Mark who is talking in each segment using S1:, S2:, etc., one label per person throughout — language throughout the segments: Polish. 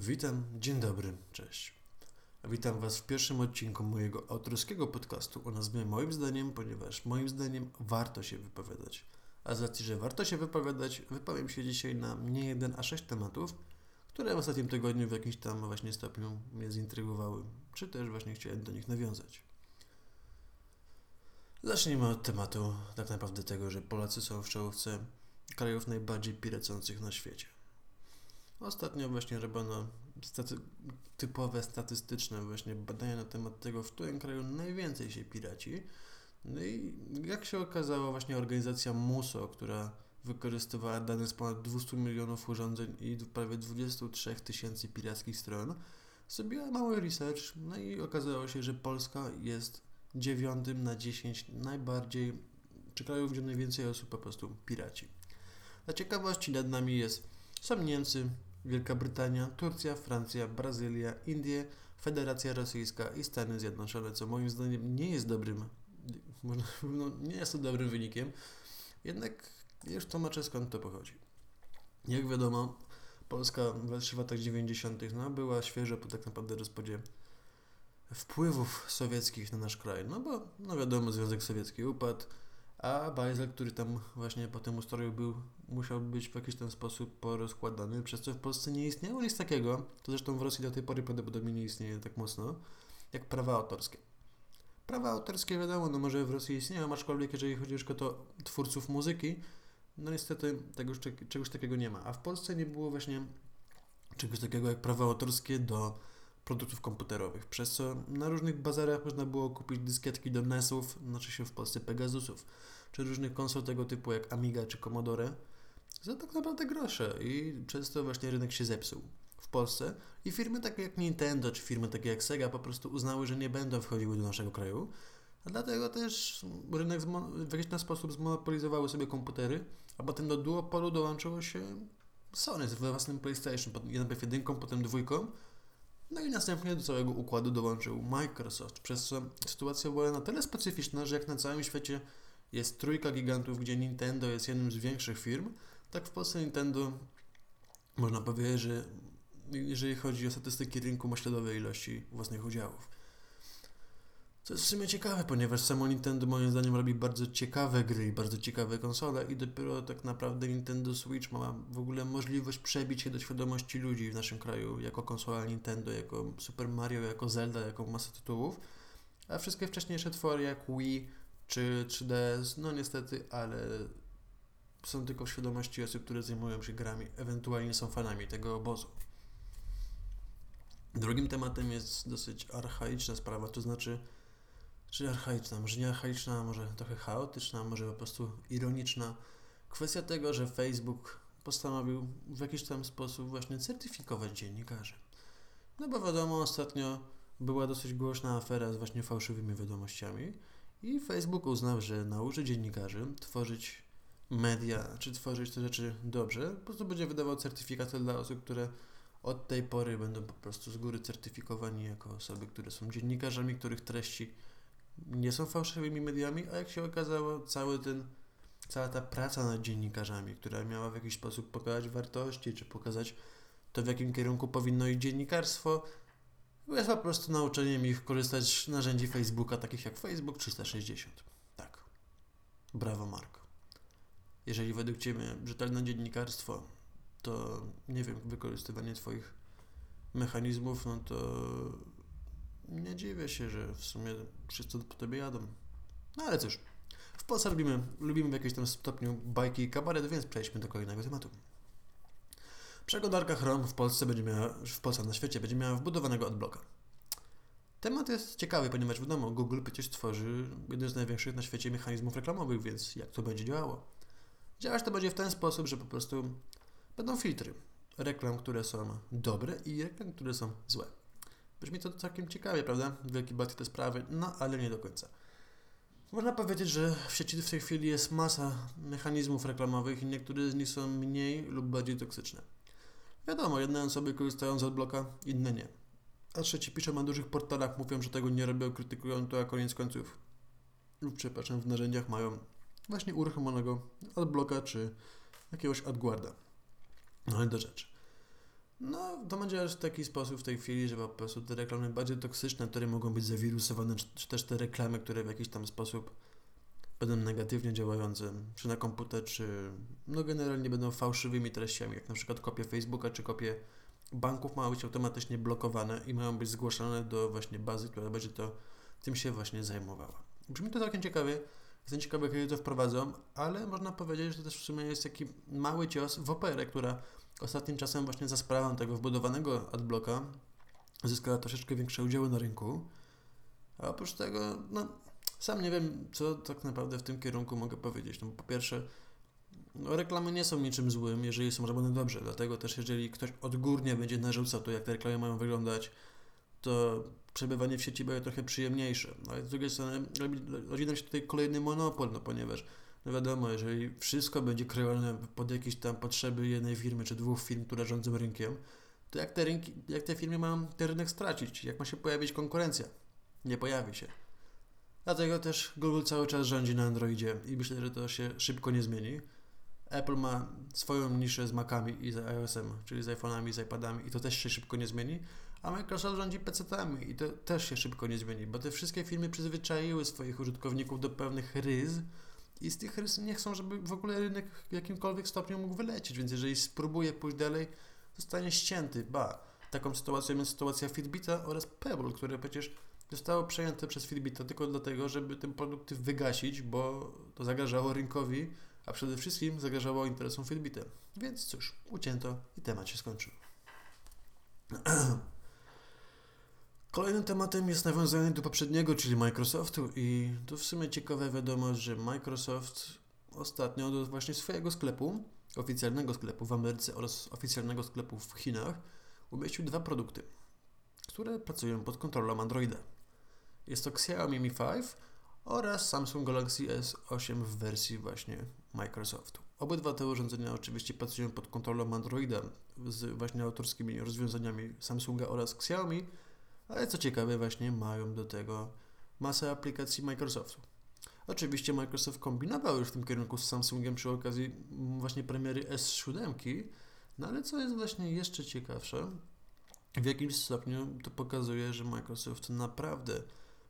S1: Witam, dzień dobry, cześć. Witam Was w pierwszym odcinku mojego autorskiego podcastu o nazwie Moim zdaniem, ponieważ moim zdaniem warto się wypowiadać. A z racji, że warto się wypowiadać, wypowiem się dzisiaj na nie jeden, a sześć tematów, które w ostatnim tygodniu w jakimś tam właśnie stopniu mnie zintrygowały, czy też właśnie chciałem do nich nawiązać. Zacznijmy od tematu tak naprawdę tego, że Polacy są w czołówce krajów najbardziej piracących na świecie. Ostatnio właśnie robiono staty typowe statystyczne właśnie badania na temat tego, w którym kraju najwięcej się piraci. No i jak się okazało, właśnie organizacja MUSO, która wykorzystywała dane z ponad 200 milionów urządzeń i prawie 23 tysięcy pirackich stron, zrobiła mały research, no i okazało się, że Polska jest dziewiątym na 10 najbardziej, czy krajów, gdzie najwięcej osób po prostu piraci. Dla ciekawości nad nami jest, są Niemcy, Wielka Brytania, Turcja, Francja, Brazylia, Indie, Federacja Rosyjska i Stany Zjednoczone, co moim zdaniem nie jest dobrym, no, nie jest to dobrym wynikiem, jednak już tłumaczę skąd to pochodzi. Jak wiadomo, Polska w latach 90. No, była świeżo po tak naprawdę rozpadzie wpływów sowieckich na nasz kraj, no bo no wiadomo, Związek Sowiecki upadł, a Bajzel, który tam właśnie po tym ustroju był, musiał być w jakiś ten sposób porozkładany, przez co w Polsce nie istniało nic takiego, to zresztą w Rosji do tej pory prawdopodobnie nie istnieje tak mocno, jak prawa autorskie. Prawa autorskie wiadomo, no może w Rosji istnieją, aczkolwiek jeżeli chodzi o twórców muzyki, no niestety tegoś, czegoś takiego nie ma. A w Polsce nie było właśnie czegoś takiego jak prawa autorskie do produktów komputerowych, przez co na różnych bazarach można było kupić dyskietki do NES-ów, znaczy się w Polsce Pegasusów, czy różnych konsol tego typu jak Amiga czy Commodore, za tak naprawdę grosze i przez to właśnie rynek się zepsuł w Polsce i firmy takie jak Nintendo czy firmy takie jak Sega po prostu uznały, że nie będą wchodziły do naszego kraju, a dlatego też rynek w jakiś sposób zmonopolizowały sobie komputery, a potem do duopolu dołączyło się Sony z własnym PlayStation, najpierw jedynką, potem dwójką, no i następnie do całego układu dołączył Microsoft, przez co sytuacja była na tyle specyficzna, że jak na całym świecie jest trójka gigantów, gdzie Nintendo jest jednym z większych firm, tak w Polsce Nintendo można powiedzieć, że jeżeli chodzi o statystyki rynku, ma śladowe ilości własnych udziałów. Co jest w sumie ciekawe, ponieważ samo Nintendo moim zdaniem robi bardzo ciekawe gry i bardzo ciekawe konsole i dopiero tak naprawdę Nintendo Switch ma w ogóle możliwość przebić się do świadomości ludzi w naszym kraju jako konsola Nintendo, jako Super Mario, jako Zelda, jako masa tytułów, a wszystkie wcześniejsze twory jak Wii czy 3DS, no niestety, ale są tylko w świadomości osób, które zajmują się grami, ewentualnie są fanami tego obozu. Drugim tematem jest dosyć archaiczna sprawa, to znaczy czy archaiczna, może nie archaiczna, może trochę chaotyczna, może po prostu ironiczna. Kwestia tego, że Facebook postanowił w jakiś tam sposób właśnie certyfikować dziennikarzy. No bo wiadomo, ostatnio była dosyć głośna afera z właśnie fałszywymi wiadomościami i Facebook uznał, że nauczy dziennikarzy tworzyć media, czy tworzyć te rzeczy dobrze, po prostu będzie wydawał certyfikaty dla osób, które od tej pory będą po prostu z góry certyfikowani jako osoby, które są dziennikarzami, których treści nie są fałszywymi mediami, a jak się okazało, cały ten, cała ta praca nad dziennikarzami, która miała w jakiś sposób pokazać wartości, czy pokazać to, w jakim kierunku powinno iść dziennikarstwo, jest po prostu nauczeniem ich korzystać z narzędzi Facebooka, takich jak Facebook 360. Tak. Brawo, Mark. Jeżeli według Ciebie rzetelne dziennikarstwo to, nie wiem, wykorzystywanie Twoich mechanizmów, no to nie dziwię się, że w sumie wszyscy po tobie jadą. No ale cóż, w Polsce lubimy, lubimy w jakimś tam stopniu bajki i kabaret, więc przejdźmy do kolejnego tematu. Przeglądarka Chrome w Polsce będzie miała, w Polsce na świecie będzie miała wbudowanego adblocka. Temat jest ciekawy, ponieważ wiadomo, Google przecież tworzy jeden z największych na świecie mechanizmów reklamowych, więc jak to będzie działało? Działać to będzie w ten sposób, że po prostu będą filtry reklam, które są dobre i reklam, które są złe. Brzmi to całkiem ciekawie, prawda? Wielki bat te sprawy, no ale nie do końca. Można powiedzieć, że w sieci w tej chwili jest masa mechanizmów reklamowych i niektóre z nich są mniej lub bardziej toksyczne. Wiadomo, jedne osoby korzystają z adblocka, inne nie. A trzeci piszą na dużych portalach, mówią, że tego nie robią, krytykują to, a koniec końców lub przepraszam, w narzędziach mają właśnie uruchomionego adblocka czy jakiegoś adguarda. No ale do rzeczy. No, to będzie w taki sposób w tej chwili, że po prostu te reklamy bardziej toksyczne, które mogą być zawirusowane, czy też te reklamy, które w jakiś tam sposób będą negatywnie działające, czy na komputer, czy no generalnie będą fałszywymi treściami, jak na przykład kopie Facebooka, czy kopie banków mają być automatycznie blokowane i mają być zgłaszane do właśnie bazy, która będzie to tym się właśnie zajmowała. Brzmi to całkiem ciekawie, jestem ciekawy, kiedy to wprowadzą, ale można powiedzieć, że to też w sumie jest taki mały cios w operę, która ostatnim czasem właśnie za sprawą tego wbudowanego adblocka zyskała troszeczkę większe udziały na rynku. A oprócz tego, no, sam nie wiem, co tak naprawdę w tym kierunku mogę powiedzieć. No, po pierwsze, no, reklamy nie są niczym złym, jeżeli są robione dobrze. Dlatego też, jeżeli ktoś odgórnie będzie narzucał to, jak te reklamy mają wyglądać, to przebywanie w sieci będzie trochę przyjemniejsze. No, ale z drugiej strony rodzi nam się tutaj kolejny monopol, no ponieważ no wiadomo, jeżeli wszystko będzie krojone pod jakieś tam potrzeby jednej firmy czy dwóch firm, które rządzą rynkiem, to jak te, rynki, jak te firmy mają ten rynek stracić? Jak ma się pojawić konkurencja? Nie pojawi się. Dlatego też Google cały czas rządzi na Androidzie i myślę, że to się szybko nie zmieni. Apple ma swoją niszę z Macami i z iOS-em, czyli z iPhone'ami, z iPadami i to też się szybko nie zmieni, a Microsoft rządzi PC-tami i to też się szybko nie zmieni, bo te wszystkie firmy przyzwyczaiły swoich użytkowników do pewnych rys i z tych rys nie chcą, żeby w ogóle rynek w jakimkolwiek stopniu mógł wylecieć, więc jeżeli spróbuje pójść dalej, zostanie ścięty. Ba, taką sytuacją jest sytuacja Fitbita oraz Pebble, które przecież zostało przejęte przez Fitbita tylko dlatego, żeby te produkty wygasić, bo to zagrażało rynkowi, a przede wszystkim zagrażało interesom Fitbita. Więc cóż, ucięto i temat się skończył. Kolejnym tematem jest nawiązanie do poprzedniego, czyli Microsoftu i tu w sumie ciekawa wiadomość, że Microsoft ostatnio do właśnie swojego sklepu, oficjalnego sklepu w Ameryce oraz oficjalnego sklepu w Chinach umieścił dwa produkty, które pracują pod kontrolą Androida. Jest to Xiaomi Mi 5 oraz Samsung Galaxy S8 w wersji właśnie Microsoftu. Obydwa te urządzenia oczywiście pracują pod kontrolą Androida z właśnie autorskimi rozwiązaniami Samsunga oraz Xiaomi, ale co ciekawe właśnie mają do tego masę aplikacji Microsoftu. Oczywiście Microsoft kombinował już w tym kierunku z Samsungiem przy okazji właśnie premiery S7, no ale co jest właśnie jeszcze ciekawsze, w jakimś stopniu to pokazuje, że Microsoft naprawdę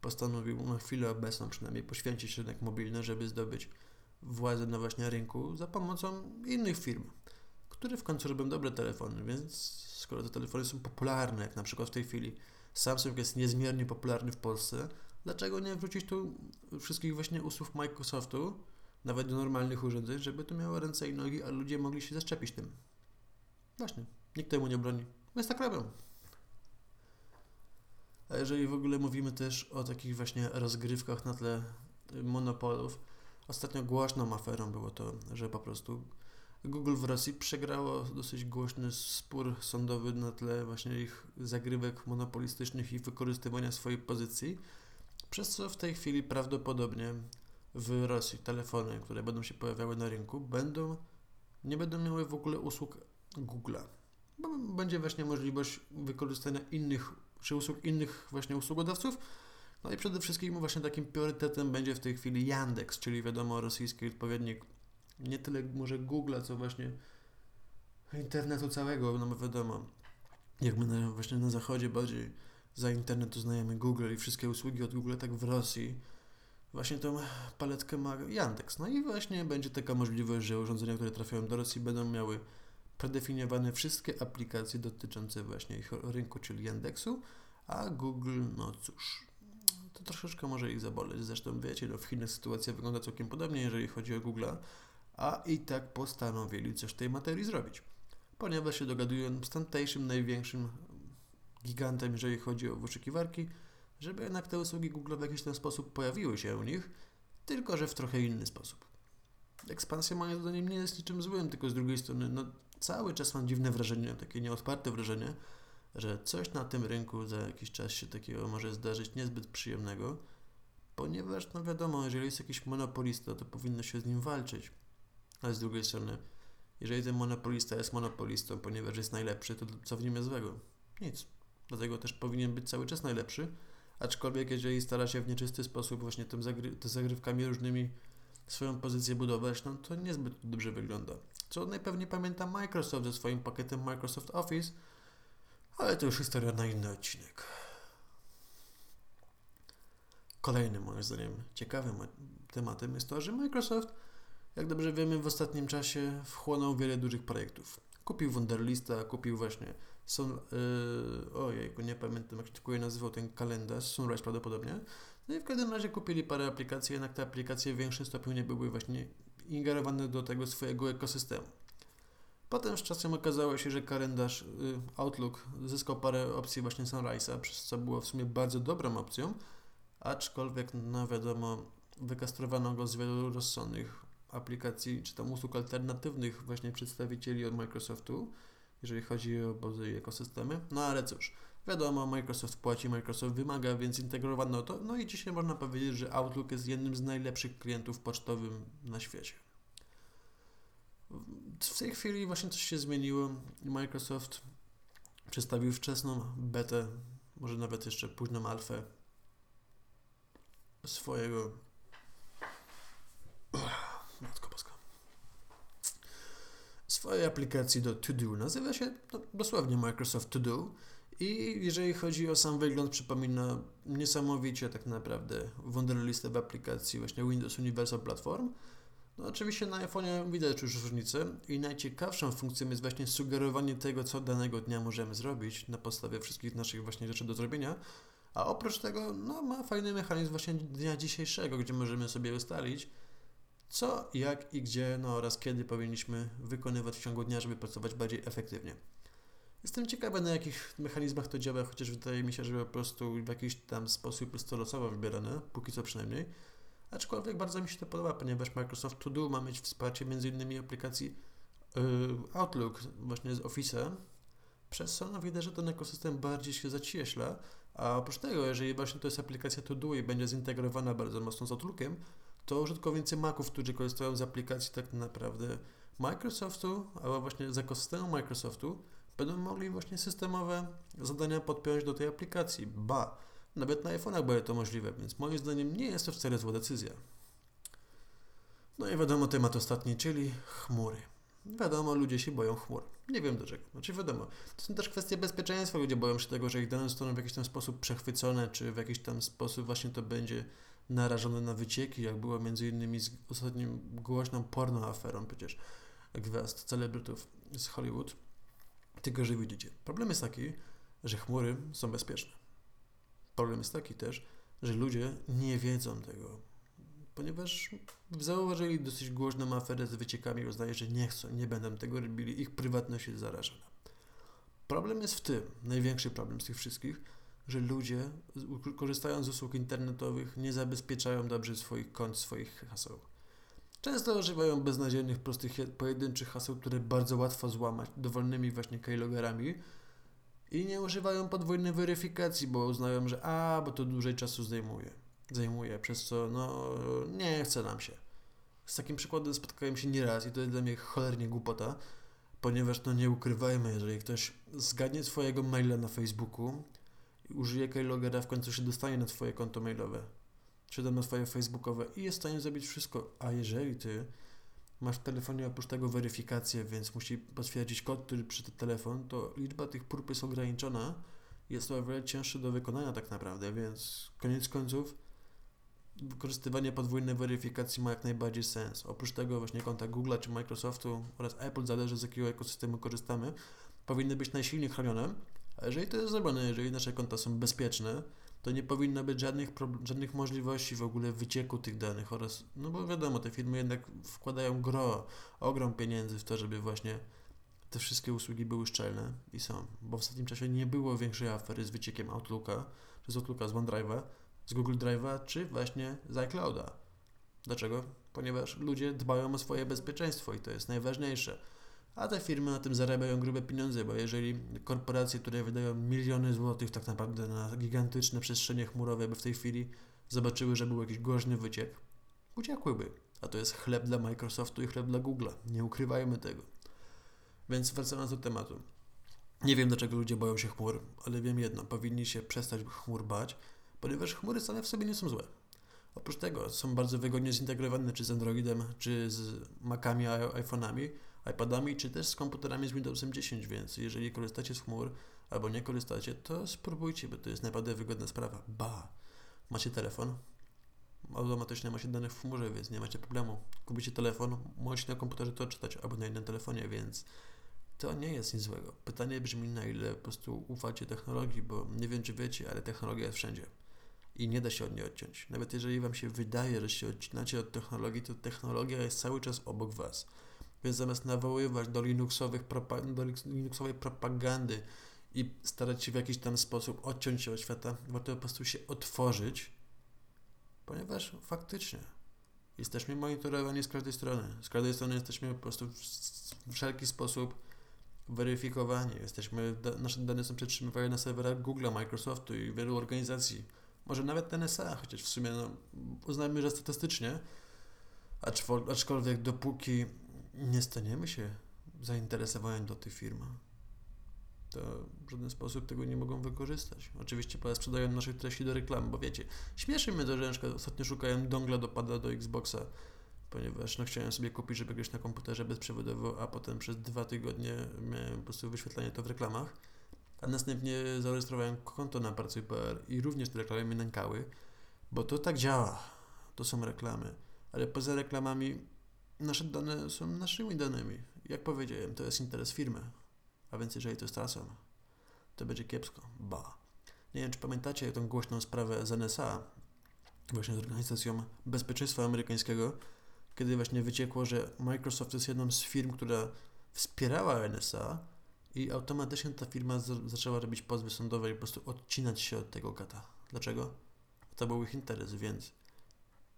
S1: postanowił na chwilę obecną przynajmniej poświęcić rynek mobilny, żeby zdobyć władzę na właśnie rynku za pomocą innych firm, które w końcu robią dobre telefony, więc skoro te telefony są popularne, jak na przykład w tej chwili Samsung jest niezmiernie popularny w Polsce, dlaczego nie wrzucić tu wszystkich właśnie usług Microsoftu, nawet do normalnych urządzeń, żeby to miało ręce i nogi, a ludzie mogli się zaszczepić tym. Właśnie, nikt temu nie broni, więc tak robią. A jeżeli w ogóle mówimy też o takich właśnie rozgrywkach na tle monopolów, ostatnio głośną aferą było to, że po prostu Google w Rosji przegrało dosyć głośny spór sądowy na tle właśnie ich zagrywek monopolistycznych i wykorzystywania swojej pozycji, przez co w tej chwili prawdopodobnie w Rosji telefony, które będą się pojawiały na rynku, będą nie będą miały w ogóle usług Google'a. Będzie właśnie możliwość wykorzystania innych czy usług innych właśnie usługodawców. No i przede wszystkim właśnie takim priorytetem będzie w tej chwili Yandex, czyli wiadomo rosyjski odpowiednik nie tyle może Google'a, co właśnie internetu całego, no wiadomo, jak my na, właśnie na zachodzie bardziej za internet uznajemy Google i wszystkie usługi od Google, tak w Rosji właśnie tą paletkę ma Yandex. No i właśnie będzie taka możliwość, że urządzenia, które trafiają do Rosji będą miały predefiniowane wszystkie aplikacje dotyczące właśnie ich rynku, czyli Yandexu, a Google, no cóż, to troszeczkę może ich zaboleć. Zresztą wiecie, no w Chinach sytuacja wygląda całkiem podobnie, jeżeli chodzi o Google'a, a i tak postanowili coś w tej materii zrobić. Ponieważ się dogadują z tamtejszym największym gigantem, jeżeli chodzi o wyszukiwarki, żeby jednak te usługi Google w jakiś ten sposób pojawiły się u nich, tylko że w trochę inny sposób. Ekspansja moim zdaniem nie jest niczym złym, tylko z drugiej strony no, cały czas mam dziwne wrażenie, takie nieodparte wrażenie, że coś na tym rynku za jakiś czas się takiego może zdarzyć niezbyt przyjemnego, ponieważ no wiadomo, jeżeli jest jakiś monopolista, to powinno się z nim walczyć. Ale z drugiej strony, jeżeli ten monopolista jest monopolistą, ponieważ jest najlepszy, to co w nim jest złego? Nic. Dlatego też powinien być cały czas najlepszy, aczkolwiek jeżeli stara się w nieczysty sposób właśnie tym zagry zagrywkami różnymi swoją pozycję budować, no to niezbyt dobrze wygląda. co najpewniej pamięta Microsoft ze swoim pakietem Microsoft Office, ale to już historia na inny odcinek. Kolejnym, moim zdaniem, ciekawym tematem jest to, że Microsoft, jak dobrze wiemy, w ostatnim czasie wchłonął wiele dużych projektów. Kupił Wunderlista, kupił właśnie Sun, yy, ojejku, nie pamiętam jak się tylko nazywał ten kalendarz, Sunrise prawdopodobnie. No i w każdym razie kupili parę aplikacji, jednak te aplikacje w większym stopniu nie były właśnie ingerowane do tego swojego ekosystemu. Potem z czasem okazało się, że kalendarz yy, Outlook zyskał parę opcji właśnie Sunrise'a, przez co było w sumie bardzo dobrą opcją, aczkolwiek, no wiadomo, wykastrowano go z wielu rozsądnych aplikacji, czy tam usług alternatywnych właśnie przedstawicieli od Microsoftu, jeżeli chodzi o bazy i ekosystemy. No ale cóż, wiadomo, Microsoft płaci, Microsoft wymaga, więc integrowano to. No i dzisiaj można powiedzieć, że Outlook jest jednym z najlepszych klientów pocztowych na świecie. W tej chwili właśnie coś się zmieniło. Microsoft przedstawił wczesną betę, może nawet jeszcze późną alfę swojego Swojej aplikacji do To Do. Nazywa się no, dosłownie Microsoft To Do. I jeżeli chodzi o sam wygląd, przypomina niesamowicie tak naprawdę Wunderlistę w aplikacji właśnie Windows Universal Platform. No oczywiście na iPhone'ie widać już różnicę i najciekawszą funkcją jest właśnie sugerowanie tego, co danego dnia możemy zrobić na podstawie wszystkich naszych właśnie rzeczy do zrobienia. A oprócz tego, no ma fajny mechanizm właśnie dnia dzisiejszego, gdzie możemy sobie ustalić, co, jak i gdzie, no oraz kiedy powinniśmy wykonywać w ciągu dnia, żeby pracować bardziej efektywnie. Jestem ciekawy, na jakich mechanizmach to działa, chociaż wydaje mi się, że po prostu w jakiś tam sposób jest to losowo wybierane, póki co przynajmniej. Aczkolwiek bardzo mi się to podoba, ponieważ Microsoft To Do ma mieć wsparcie m.in. aplikacji yy, Outlook właśnie z Office'a, przez co no, widać, że ten ekosystem bardziej się zacieśla, a oprócz tego, jeżeli właśnie to jest aplikacja To Do i będzie zintegrowana bardzo mocno z Outlookiem, to użytkownicy Maców, którzy korzystają z aplikacji tak naprawdę Microsoftu, albo właśnie z ekosystemu Microsoftu, będą mogli właśnie systemowe zadania podpiąć do tej aplikacji. Ba, nawet na iPhone'ach będzie to możliwe, więc moim zdaniem nie jest to wcale zła decyzja. No i wiadomo temat ostatni, czyli chmury. Wiadomo, ludzie się boją chmur. Nie wiem dlaczego. Znaczy wiadomo, to są też kwestie bezpieczeństwa. Ludzie boją się tego, że ich dane zostaną w jakiś tam sposób przechwycone, czy w jakiś tam sposób właśnie to będzie narażone na wycieki, jak było między innymi z ostatnim głośną porno aferą przecież gwiazd, celebrytów z Hollywood. Tylko, że widzicie, problem jest taki, że chmury są bezpieczne. Problem jest taki też, że ludzie nie wiedzą tego, ponieważ zauważyli dosyć głośną aferę z wyciekami uznaje, że nie chcą, nie będą tego robili, ich prywatność jest zarażona. Problem jest w tym, największy problem z tych wszystkich, że ludzie, korzystając z usług internetowych, nie zabezpieczają dobrze swoich kont, swoich haseł. Często używają beznadziejnych, prostych, pojedynczych haseł, które bardzo łatwo złamać dowolnymi właśnie keylogerami i nie używają podwójnej weryfikacji, bo uznają, że a, bo to dłużej czasu zajmuje, zajmuje, przez co no nie chce nam się. Z takim przykładem spotkałem się nieraz i to jest dla mnie cholernie głupota, ponieważ no nie ukrywajmy, jeżeli ktoś zgadnie swojego maila na Facebooku, użyje keylogera, w końcu się dostanie na Twoje konto mailowe, czy tam na Twoje facebookowe i jest w stanie zrobić wszystko. A jeżeli Ty masz w telefonie oprócz tego weryfikację, więc musi potwierdzić kod, który przy ten telefon, to liczba tych prób jest ograniczona. Jest to o wiele cięższe do wykonania tak naprawdę, więc koniec końców wykorzystywanie podwójnej weryfikacji ma jak najbardziej sens. Oprócz tego właśnie konta Google czy Microsoftu oraz Apple, zależy z jakiego ekosystemu korzystamy, powinny być najsilniej chronione, a jeżeli to jest zrobione, jeżeli nasze konta są bezpieczne, to nie powinno być żadnych, żadnych możliwości w ogóle wycieku tych danych oraz, no bo wiadomo, te firmy jednak wkładają gro, ogrom pieniędzy w to, żeby właśnie te wszystkie usługi były szczelne i są, bo w ostatnim czasie nie było większej afery z wyciekiem Outlooka, czy z Outlooka z OneDrive'a, z Google Drive'a, czy właśnie z iClouda. Dlaczego? Ponieważ ludzie dbają o swoje bezpieczeństwo i to jest najważniejsze a te firmy na tym zarabiają grube pieniądze, bo jeżeli korporacje, które wydają miliony złotych tak naprawdę na gigantyczne przestrzenie chmurowe, by w tej chwili zobaczyły, że był jakiś głośny wyciek, uciekłyby. A to jest chleb dla Microsoftu i chleb dla Google'a. Nie ukrywajmy tego. Więc wracając do tematu. Nie wiem, dlaczego ludzie boją się chmur, ale wiem jedno, powinni się przestać chmur bać, ponieważ chmury same w sobie nie są złe. Oprócz tego są bardzo wygodnie zintegrowane czy z Androidem, czy z Macami, iPhone'ami, iPadami, czy też z komputerami z Windowsem 10, więc jeżeli korzystacie z chmur albo nie korzystacie, to spróbujcie, bo to jest naprawdę wygodna sprawa. Ba! Macie telefon, automatycznie macie dane w chmurze, więc nie macie problemu. Kupicie telefon, możecie na komputerze to czytać, albo na innym telefonie, więc to nie jest nic złego. Pytanie brzmi, na ile po prostu ufacie technologii, bo nie wiem, czy wiecie, ale technologia jest wszędzie i nie da się od niej odciąć. Nawet jeżeli Wam się wydaje, że się odcinacie od technologii, to technologia jest cały czas obok Was. Więc zamiast nawoływać do, Linuxowych do Linuxowej propagandy i starać się w jakiś tam sposób odciąć się od świata, warto po prostu się otworzyć, ponieważ faktycznie jesteśmy monitorowani z każdej strony. Z każdej strony jesteśmy po prostu w wszelki sposób weryfikowani. Jesteśmy, nasze dane są przetrzymywane na serwerach Google, Microsoftu i wielu organizacji może nawet NSA, chociaż w sumie no, uznajmy, że statystycznie, aczkolwiek dopóki nie staniemy się zainteresowani do tych firm, to w żaden sposób tego nie mogą wykorzystać. Oczywiście sprzedają naszych treści do reklam, bo wiecie, śmieszy mnie to, że ostatnio szukałem dongla do pada do Xboxa, ponieważ no, chciałem sobie kupić, żeby grać na komputerze bezprzewodowo, a potem przez dwa tygodnie miałem po prostu wyświetlanie to w reklamach a następnie zarejestrowałem konto na Pracuj.pl i również te reklamy mnie nękały, bo to tak działa. To są reklamy. Ale poza reklamami nasze dane są naszymi danymi. Jak powiedziałem, to jest interes firmy. A więc jeżeli to stracą, to będzie kiepsko. Ba. Nie wiem, czy pamiętacie tą głośną sprawę z NSA, właśnie z Organizacją Bezpieczeństwa Amerykańskiego, kiedy właśnie wyciekło, że Microsoft jest jedną z firm, która wspierała NSA, i automatycznie ta firma zaczęła robić pozwy sądowe i po prostu odcinać się od tego kata. Dlaczego? To był ich interes, więc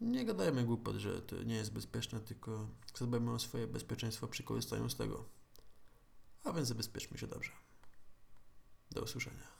S1: nie gadajmy głupot, że to nie jest bezpieczne, tylko zadbajmy o swoje bezpieczeństwo przy korzystaniu z tego. A więc zabezpieczmy się dobrze. Do usłyszenia.